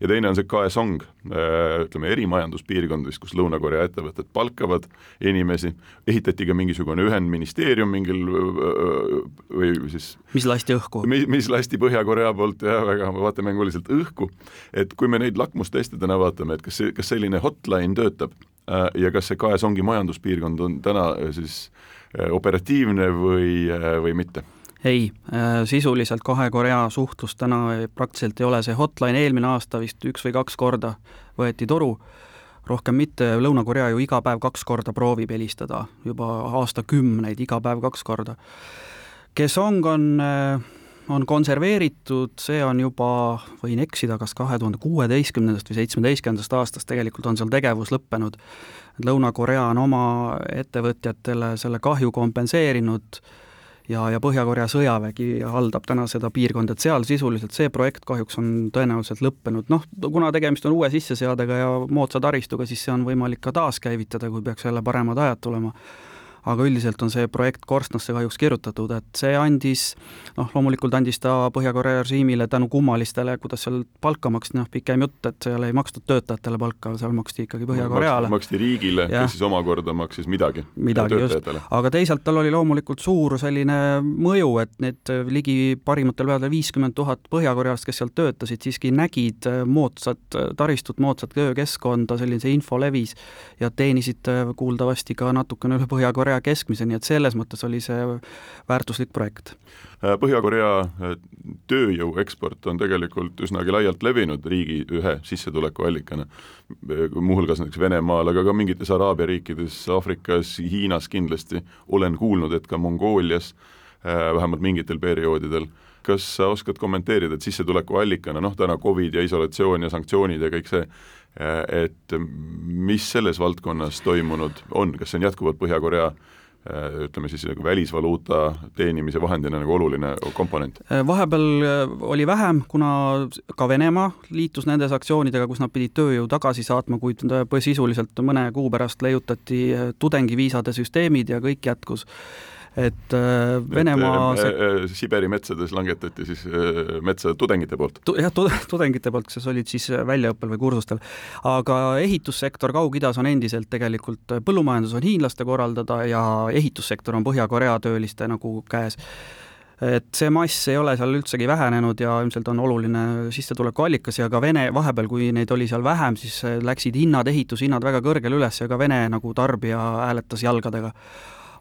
Ja teine on see kaesong, äh, ütleme erimajanduspiirkondades, kus Lõuna-Korea ettevõtted palkavad inimesi, ehitati ka mingisugune ühendministeerium mingil või siis mis lasti õhku? mis, mis lasti Põhja-Korea poolt ja väga vaatemänguliselt õhku, et kui me neid lakmustestidena vaatame, et kas see, kas selline hotline töötab äh, ja kas see kaesongi majanduspiirkond on täna äh, siis operatiivne või, või mitte? Ei, äh, sisuliselt kahe Korea suhtlus täna praktiliselt ei ole, see hotline. Eelmine aasta vist üks või kaks korda võeti toru, rohkem mitte, Lõuna-Korea ju iga päev kaks korda proovib helistada, juba aastakümneid, iga päev kaks korda. Kesong on, äh, on konserveeritud, see on juba, võin eksida, kas kahe tuhande kuueteistkümnendast või seitsmeteistkümnendast aastast tegelikult on seal tegevus lõppenud. Lõuna-Korea on oma ettevõtjatele selle kahju kompenseerinud ja, ja Põhja-Korea sõjavägi haldab täna seda piirkonda, et seal sisuliselt see projekt kahjuks on tõenäoliselt lõppenud, noh, kuna tegemist on uue sisseseadega ja moodsa taristuga, siis see on võimalik ka taaskäivitada, kui peaks jälle paremad ajad tulema aga üldiselt on see projekt korstnasse kahjuks kirjutatud, et see andis, noh, loomulikult andis ta Põhja-Korea režiimile tänu kummalistele, kuidas seal palka maksti, noh, pikem jutt, et seal ei makstud töötajatele palka, seal maksti ikkagi Põhja-Koreale. maksti riigile, kes siis omakorda maksis midagi. midagi just, aga teisalt tal oli loomulikult suur selline mõju, et need ligi parimatel päevadel viiskümmend tuhat põhjakorealast, kes seal töötasid, siiski nägid moodsat taristut, moodsat töökeskkonda, selline see info levis ja teenisid kuuldavasti ka natukene üle Põhja-Korea Põhja-Korea keskmise, nii et selles mõttes oli see väärtuslik projekt. Äh, Põhja-Korea äh, tööjõu eksport on tegelikult üsnagi laialt levinud riigi ühe sissetulekuallikana, äh, muuhulgas näiteks Venemaal, aga ka mingites Araabia riikides, Aafrikas, Hiinas kindlasti, olen kuulnud, et ka Mongoolias vähemalt mingitel perioodidel kas sa oskad kommenteerida, et sissetulekuallikana, noh täna Covid ja isolatsioon ja sanktsioonid ja kõik see, et mis selles valdkonnas toimunud on, kas see on jätkuvalt Põhja-Korea ütleme siis nagu välisvaluuta teenimise vahendina nagu oluline komponent? vahepeal oli vähem, kuna ka Venemaa liitus nende sanktsioonidega, kus nad pidid tööjõu tagasi saatma, kuid sisuliselt mõne kuu pärast leiutati tudengiviisade süsteemid ja kõik jätkus et äh, Venemaa et, äh, äh, Siberi metsades langetati siis metsa tudengite poolt tu,? jah, tudengite poolt, kes olid siis väljaõppel või kursustel. aga ehitussektor Kaug-Idas on endiselt tegelikult, põllumajandus on hiinlaste korraldada ja ehitussektor on Põhja-Korea tööliste nagu käes et see mass ei ole seal üldsegi vähenenud ja ilmselt on oluline sissetulekuallikas ja ka Vene, vahepeal, kui neid oli seal vähem, siis läksid hinnad, ehitushinnad väga kõrgele üles ja ka Vene nagu tarbija hääletas jalgadega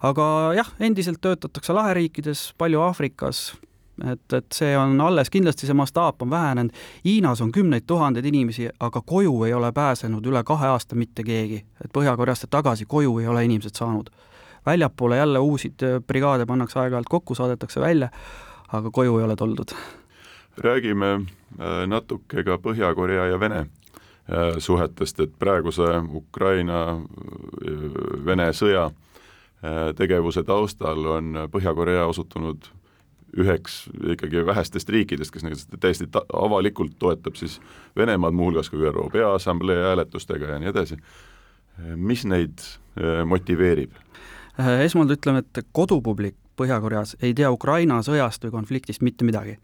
aga jah, endiselt töötatakse laheriikides, palju Aafrikas, et, et see on alles, kindlasti see mastaap on vähenenud. Hiinas on kümneid tuhandeid inimesi, aga koju ei ole pääsenud üle kahe aasta mitte keegi. et Põhja-Koreast tagasi koju ei ole inimesed saanud. väljapoole jälle uusi brigaade pannakse aeg-ajalt kokku, saadetakse välja, aga koju ei ole tuldud. räägime äh, natuke ka Põhja-Korea ja Vene äh, suhetest, et praeguse Ukraina-Vene äh, sõja Äh, tegevuse taustal on Põhja-Korea osutunud üheks ikkagi vähestest riikidest, kes nagu täiesti avalikult toetab siis Venemaad, muuhulgas ka ÜRO Peaassamblee hääletustega ja nii edasi. mis neid äh, motiveerib? Äh, esmalt ütleme, et kodupublik Põhja-Koreas ei tea Ukraina sõjast või konfliktist mitte midagi.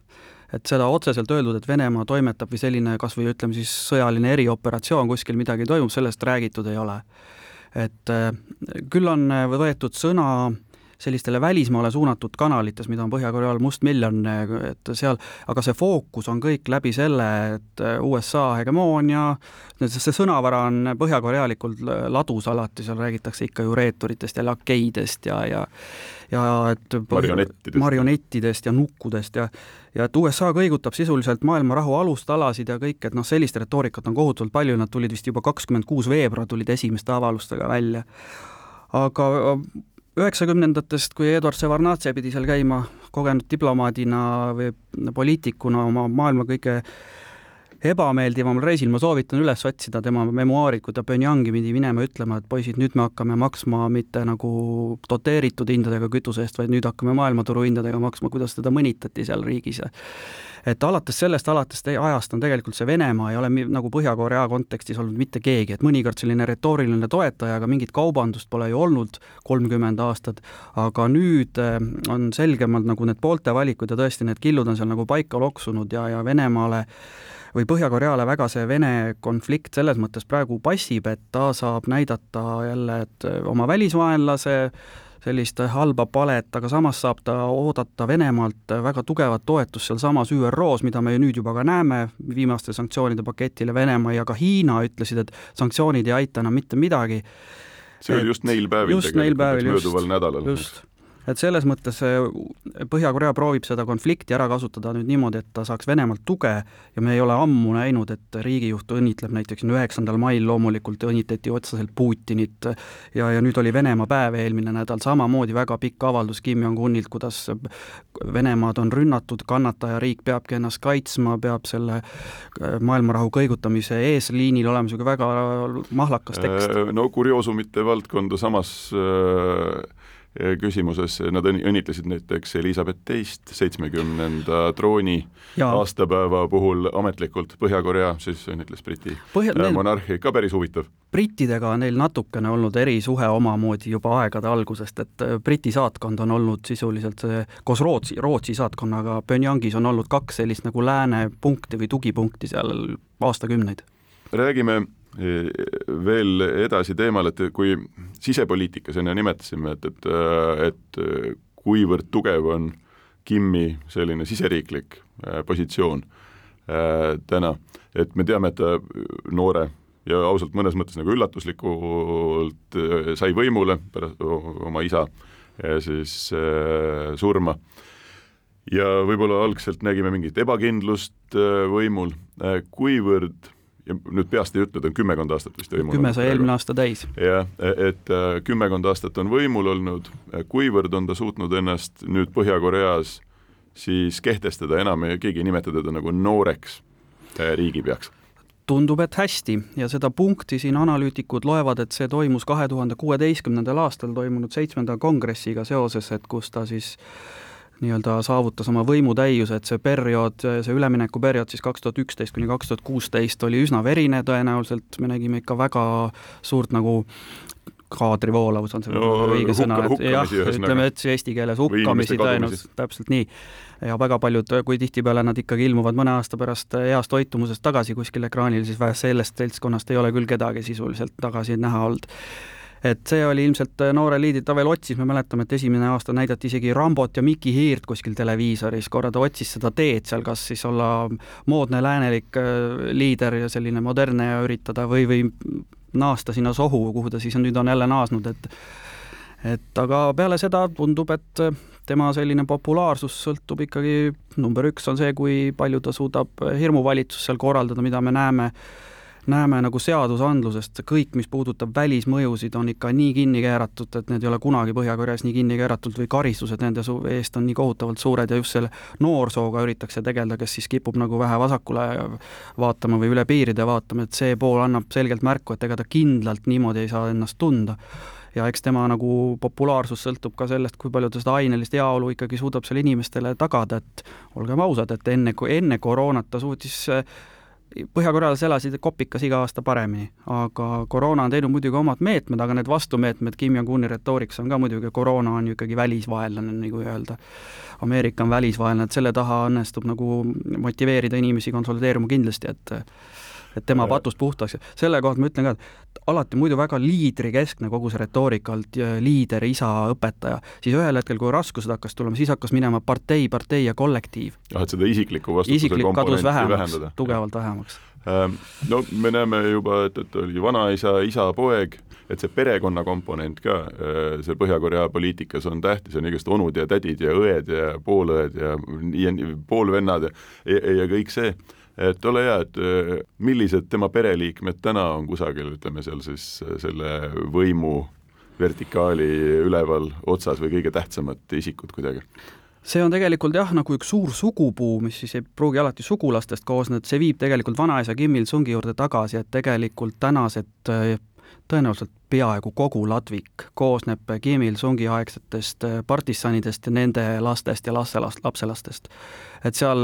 et seda otseselt öeldud, et Venemaa toimetab või selline kas või ütleme siis sõjaline erioperatsioon kuskil midagi toimub, sellest räägitud ei ole et äh, küll on äh, võetud sõna sellistele välismaale suunatud kanalites, mida on Põhja-Koreal mustmiljon, et seal, aga see fookus on kõik läbi selle, et USA hegemoonia, see sõnavara on põhjakorealikult ladus alati, seal räägitakse ikka ju reeturitest ja lakeidest ja, ja ja et marionettidest, marionettidest ja nukkudest ja ja et USA kõigutab sisuliselt maailma rahu alustalasid ja kõik, et noh, sellist retoorikat on kohutavalt palju, nad tulid vist juba kakskümmend kuus veebruar tulid esimeste avaldustega välja. aga üheksakümnendatest, kui Eduard Ševarnadze pidi seal käima kogenud diplomaadina või poliitikuna oma maailma kõige ebameeldivamal reisil, ma soovitan üles otsida tema memuaarid, kui ta Pyongyangi pidi minema ütlema, et poisid, nüüd me hakkame maksma mitte nagu doteeritud hindadega kütuse eest, vaid nüüd hakkame maailmaturu hindadega maksma, kuidas teda mõnitati seal riigis. Et alates sellest, alates ajast on tegelikult see Venemaa ei ole nagu Põhja-Korea kontekstis olnud mitte keegi, et mõnikord selline retooriline toetaja, aga mingit kaubandust pole ju olnud kolmkümmend aastat, aga nüüd äh, on selgemalt nagu need poolte valikud ja tõesti, need killud on seal nagu paika loksunud ja, ja Venemaale või Põhja-Koreale väga see Vene konflikt selles mõttes praegu passib, et ta saab näidata jälle, et oma välisvaenlase sellist halba palet, aga samas saab ta oodata Venemaalt väga tugevat toetust sealsamas ÜRO-s, mida me ju nüüd juba ka näeme, viimaste sanktsioonide paketile Venemaa ja ka Hiina ütlesid, et sanktsioonid ei aita enam mitte midagi. see oli just neil päevil just neil päevil, mööduval nädalal. just et selles mõttes Põhja-Korea proovib seda konflikti ära kasutada nüüd niimoodi, et ta saaks Venemaalt tuge ja me ei ole ammu näinud, et riigijuht õnnitleb näiteks üheksandal mail loomulikult õnnitleti otseselt Putinit ja, ja nüüd oli Venemaa päev eelmine nädal, samamoodi väga pikk avaldus Kim Jong-unilt, kuidas Venemaad on rünnatud, kannatajariik peabki ennast kaitsma, peab selle maailmarahu kõigutamise eesliinil olema, niisugune väga mahlakas tekst. Äh, no kurioosumite valdkonda samas äh küsimuses, nad õnnitlesid näiteks Elizabeth teist seitsmekümnenda trooni ja. aastapäeva puhul ametlikult, Põhja-Korea siis õnnitles Briti Põhja, neil... monarhi, ka päris huvitav. brittidega on neil natukene olnud erisuhe omamoodi juba aegade algusest, et äh, Briti saatkond on olnud sisuliselt see, koos Rootsi, Rootsi saatkonnaga Pyongyangis on olnud kaks sellist nagu lääne punkti või tugipunkti seal aastakümneid. räägime veel edasi teemal, et kui sisepoliitikas enne nimetasime, et, et, et kuivõrd tugev on Kimi selline siseriiklik äh, positsioon äh, täna, et me teame, et ta noore ja ausalt mõnes mõttes nagu üllatuslikult äh, sai võimule pärast oma isa siis surma. Ja võib-olla algselt nägime mingit ebakindlust võimul, kuivõrd ja nüüd peast ei ütle, ta on kümmekond aastat vist võimul kümme sai eelmine aasta täis. jah, et äh, kümmekond aastat on võimul olnud, kuivõrd on ta suutnud ennast nüüd Põhja-Koreas siis kehtestada, enam keegi ei nimeta teda nagu nooreks äh, riigipeaks? tundub, et hästi ja seda punkti siin analüütikud loevad, et see toimus kahe tuhande kuueteistkümnendal aastal toimunud seitsmenda kongressiga seoses, et kus ta siis äh, nii-öelda saavutas oma võimutäiuse, et see periood, see üleminekuperiood siis kaks tuhat üksteist kuni kaks tuhat kuusteist oli üsna verine tõenäoliselt, me nägime ikka väga suurt nagu kaadrivoolavus on see no, õige sõna, et jah, ütleme, et eesti keeles hukkamisi tõenäoliselt, täpselt nii. ja väga paljud, kui tihtipeale nad ikkagi ilmuvad mõne aasta pärast heast toitumusest tagasi kuskil ekraanil, siis sellest seltskonnast ei ole küll kedagi sisuliselt tagasi näha olnud et see oli ilmselt äh, noore liidid, ta veel otsis, me mäletame, et esimene aasta näidati isegi Rambot ja Miki Hiirt kuskil televiisoris, korra ta otsis seda teed seal, kas siis olla moodne läänelik äh, liider ja selline modernne ja üritada või, või naasta sinna sohu, kuhu ta siis nüüd on jälle naasnud, et et aga peale seda tundub, et äh, tema selline populaarsus sõltub ikkagi, number üks on see, kui palju ta suudab hirmuvalitsust seal korraldada, mida me näeme näeme nagu seadusandlusest, kõik, mis puudutab välismõjusid, on ikka nii kinni keeratud, et need ei ole kunagi Põhja-Koreas nii kinni keeratud või karistused nende eest on nii kohutavalt suured ja just selle noorsooga üritatakse tegeleda, kes siis kipub nagu vähe vasakule vaatama või üle piiride vaatama, et see pool annab selgelt märku, et ega ta kindlalt niimoodi ei saa ennast tunda. Ja eks tema nagu populaarsus sõltub ka sellest, kui palju ta seda ainelist heaolu ikkagi suudab seal inimestele tagada, et olgem ausad, et enne, enne koroonat ta suutis Põhja-Korealas elasid kopikas iga aasta paremini, aga koroona on teinud muidugi omad meetmed, aga need vastumeetmed Kim Jong-uni retoorikas on ka muidugi, koroona on ju ikkagi välisvaenlane, nagu öelda. Ameerika on välisvaenlane, et selle taha õnnestub nagu motiveerida inimesi konsolideeruma kindlasti, et et tema patust puhtaks. selle kohta ma ütlen ka, et alati muidu väga liidrikeskne kogu see retoorika olnud, liider, isa, õpetaja, siis ühel hetkel, kui raskused hakkasid tulema, siis hakkas minema partei, partei ja kollektiiv. jah, et seda isiklikku vastutuse Isiklik kadus vähemaks, tugevalt vähemaks. Ähm, no me näeme juba, et, et oli vanaisa, isa, poeg, et see perekonna komponent ka äh, seal Põhja-Korea poliitikas on tähtis, on igast onud ja tädid ja õed ja poolõed ja, ja poolvennad ja, ja, ja kõik see et ole hea, et äh, millised tema pereliikmed täna on kusagil, ütleme seal siis äh, selle võimu vertikaali üleval otsas või kõige tähtsamad isikud kuidagi? see on tegelikult jah, nagu üks suur sugupuu, mis siis ei pruugi alati sugulastest koosneda, see viib tegelikult vanaisa Kim Il-sungi juurde tagasi, et tegelikult tänased äh, tõenäoliselt peaaegu kogu ladvik koosneb Kim Il-sungi aegsetest partisanidest ja nende lastest ja lastelast, lapselastest. et seal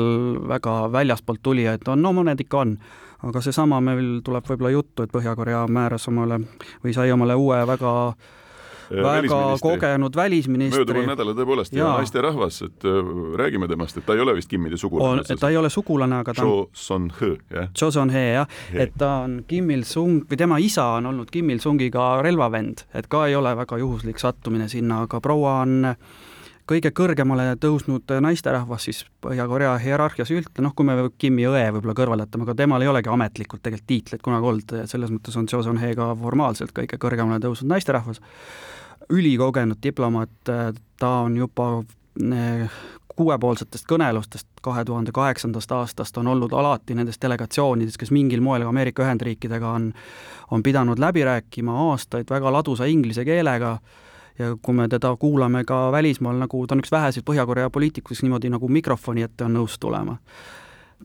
väga väljaspoolt tulijaid on, no mõned ikka on, aga seesama meil tuleb võib-olla juttu, et Põhja-Korea määras omale või sai omale uue väga väga kogenud välisministri. möödunud nädalal tõepoolest ja, ja naisterahvas, et äh, räägime temast, et ta ei ole vist Kimide sugulane. ta ei ole sugulane, aga ta on Cho Son-he, jah. Cho Son-he, jah, et ta on Kim Il-sung või tema isa on olnud Kim Il-sungiga relvavend, et ka ei ole väga juhuslik sattumine sinna, aga proua on kõige kõrgemale tõusnud naisterahvas siis Põhja-Korea hierarhias üldse, noh, kui me Kimi õe võib-olla kõrvale jätame, aga temal ei olegi ametlikult tegelikult tiitleid kunagi olnud, selles mõttes on Cho Son-he ka formaalselt kõige kõrgemale tõusnud naisterahvas. Ülikogenud diplomaat, ta on juba kuuepoolsetest kõnelustest kahe tuhande kaheksandast aastast on olnud alati nendes delegatsioonides, kes mingil moel Ameerika Ühendriikidega on, on pidanud läbi rääkima aastaid väga ladusa inglise keelega ja kui me teda kuulame ka välismaal, nagu ta on üks väheseid Põhja-Korea poliitikuid, kes niimoodi nagu mikrofoni ette on nõus tulema.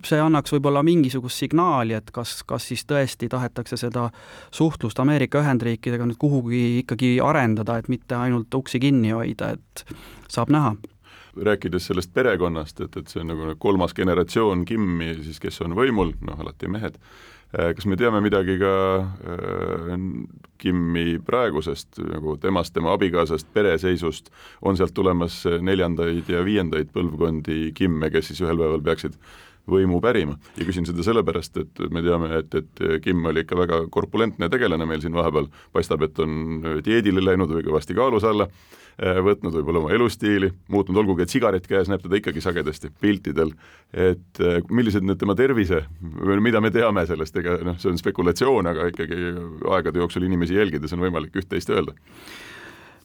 See annaks võib-olla mingisugust signaali, et kas, kas siis tõesti tahetakse seda suhtlust Ameerika Ühendriikidega nüüd kuhugi ikkagi arendada, et mitte ainult uksi kinni hoida, et saab näha. Rääkides sellest perekonnast, et, et see on nagu kolmas generatsioon Kimmi siis, kes on võimul, noh alati mehed, kas me teame midagi ka äh, Kimmi praegusest nagu temast, tema abikaasast, pereseisust, on sealt tulemas neljandaid ja viiendaid põlvkondi Kimme, kes siis ühel päeval peaksid võimu pärima. ja küsin seda sellepärast, et me teame, et, et Kim oli ikka väga korpulentne tegelane meil siin vahepeal, paistab, et on dieedile läinud või kõvasti kaalus alla, võtnud võib-olla oma elustiili, muutnud, olgugi et sigaret käes näeb teda ikkagi sagedasti piltidel, et eh, millised nüüd tema tervise, mida me teame sellest, ega noh, see on spekulatsioon, aga ikkagi aegade jooksul inimesi jälgides on võimalik üht-teist öelda.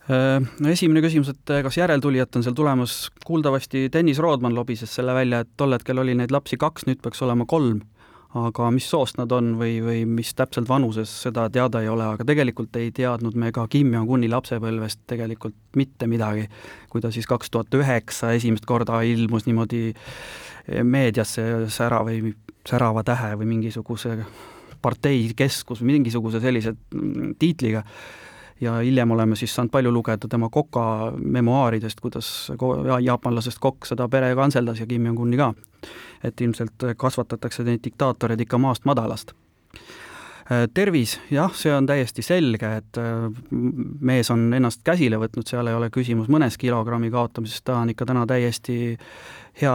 Äh, no esimene küsimus, et kas järeltulijat on seal tulemas, kuuldavasti Dennis Rodman lobises selle välja, et tol hetkel oli neid lapsi kaks, nüüd peaks olema kolm. Aga mis soost nad on või, või mis täpselt vanuses, seda teada ei ole, aga tegelikult ei teadnud me ka Kim Jong-uni lapsepõlvest tegelikult mitte midagi. kui ta siis kaks tuhat üheksa esimest korda ilmus niimoodi meediasse sära või särava tähe või mingisuguse partei keskus, mingisuguse sellise mm, tiitliga ja hiljem oleme siis saanud palju lugeda tema koka memuaaridest, kuidas jaapanlasest kokk seda pere kantseldas ja Kim Jong-uni ka. Et ilmselt kasvatatakse neid diktaatoreid ikka maast madalast. Tervis, jah, see on täiesti selge, et mees on ennast käsile võtnud, seal ei ole küsimus mõnes kilogrammi kaotamises, ta on ikka täna täiesti hea,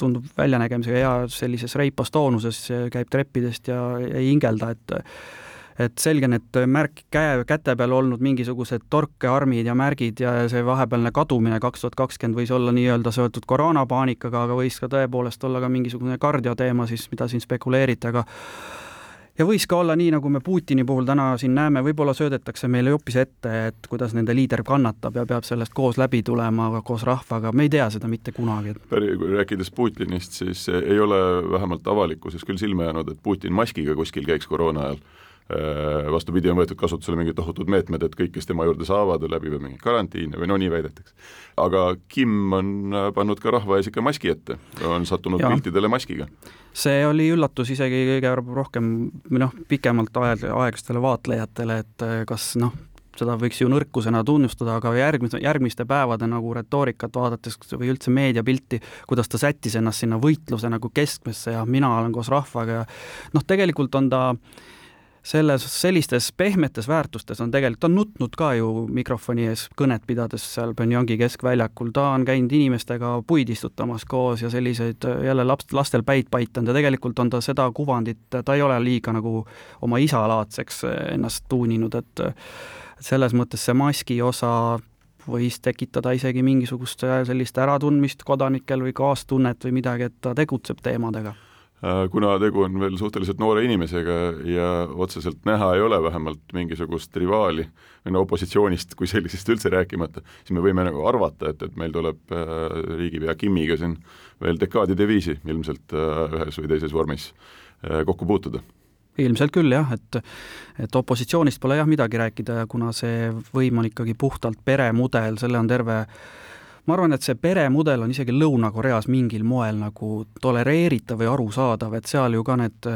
tundub väljanägemisega hea sellises reipas toonuses, käib treppidest ja ei hingelda, et et selge, need märk käe, käte peal olnud mingisugused torkearmid ja märgid ja see vahepealne kadumine kaks tuhat kakskümmend võis olla nii-öelda seotud koroonapaanikaga, aga võis ka tõepoolest olla ka mingisugune kardioteema siis, mida siin spekuleeriti, aga ja võis ka olla nii, nagu me Putini puhul täna siin näeme, võib-olla söödetakse meile hoopis ette, et kuidas nende liider kannatab ja peab sellest koos läbi tulema koos rahvaga, me ei tea seda mitte kunagi. rääkides Putinist, siis ei ole vähemalt avalikkuses küll silma jäänud, et Putin maskiga kuskil käiks koroona ajal vastupidi, on võetud kasutusele mingid tohutud meetmed, et kõik, kes tema juurde saavad, läbivad mingeid karantiine või no nii väidetakse. aga Kim on äh, pannud ka rahva ees ikka maski ette, on sattunud ja. piltidele maskiga. see oli üllatus isegi kõige rohkem või noh, pikemalt aeg, aeglastele vaatlejatele, et äh, kas noh, seda võiks ju nõrkusena tunnustada, aga järgmiste, järgmiste päevade nagu retoorikat vaadates või üldse meediapilti, kuidas ta sättis ennast sinna võitluse nagu keskmesse ja mina olen koos rahvaga ja noh, tegelikult on ta äh, selles, sellistes pehmetes väärtustes on tegelikult, ta on nutnud ka ju mikrofoni ees kõnet pidades seal Pyongyangi keskväljakul, ta on käinud inimestega puid istutamas koos ja selliseid jälle laps, lastel päid paitanud ja tegelikult on ta seda kuvandit, ta ei ole liiga nagu oma isalaadseks ennast tuuninud, et selles mõttes see maski osa võis tekitada isegi mingisugust sellist äratundmist kodanikel või kaastunnet või midagi, et ta tegutseb teemadega kuna tegu on veel suhteliselt noore inimesega ja otseselt näha ei ole vähemalt mingisugust rivaali no opositsioonist kui sellisest üldse rääkimata, siis me võime nagu arvata, et, et meil tuleb äh, riigipea Kimiga siin veel dekaadide viisi ilmselt äh, ühes või teises vormis kokku puutuda. Ilmselt küll jah, et et opositsioonist pole jah midagi rääkida, kuna see võim on ikkagi puhtalt peremudel, selle on terve ma arvan, et see peremudel on isegi Lõuna-Koreas mingil moel nagu tolereeritav või arusaadav, et seal ju ka need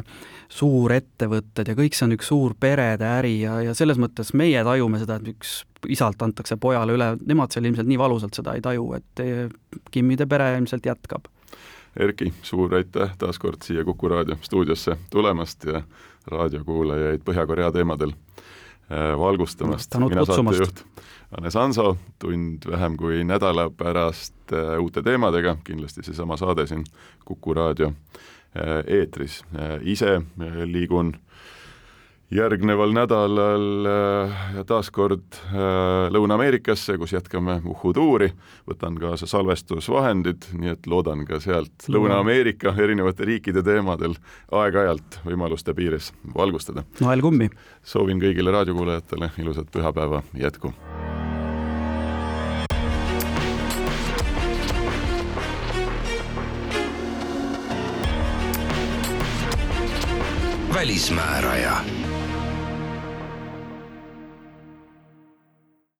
suurettevõtted ja kõik see on üks suur perede äri ja, ja selles mõttes meie tajume seda, et üks isalt antakse pojale üle, nemad seal ilmselt nii valusalt seda ei taju, et eh, Kimmide pere ilmselt jätkab. Erki, suur aitäh taas kord siia Kuku raadio stuudiosse tulemast ja raadiokuulajaid Põhja-Korea teemadel eh, valgustamast. mina saatejuht Hannes Hanso, tund vähem kui nädala pärast äh, uute teemadega, kindlasti seesama saade siin Kuku raadio äh, eetris. Äh, ise liigun järgneval nädalal taas kord Lõuna-Ameerikasse, kus jätkame uhhutuuri, võtan kaasa salvestusvahendid, nii et loodan ka sealt Lõuna-Ameerika erinevate riikide teemadel aeg-ajalt võimaluste piires valgustada. nael kummi! soovin kõigile raadiokuulajatele ilusat pühapäeva jätku! Välismääraja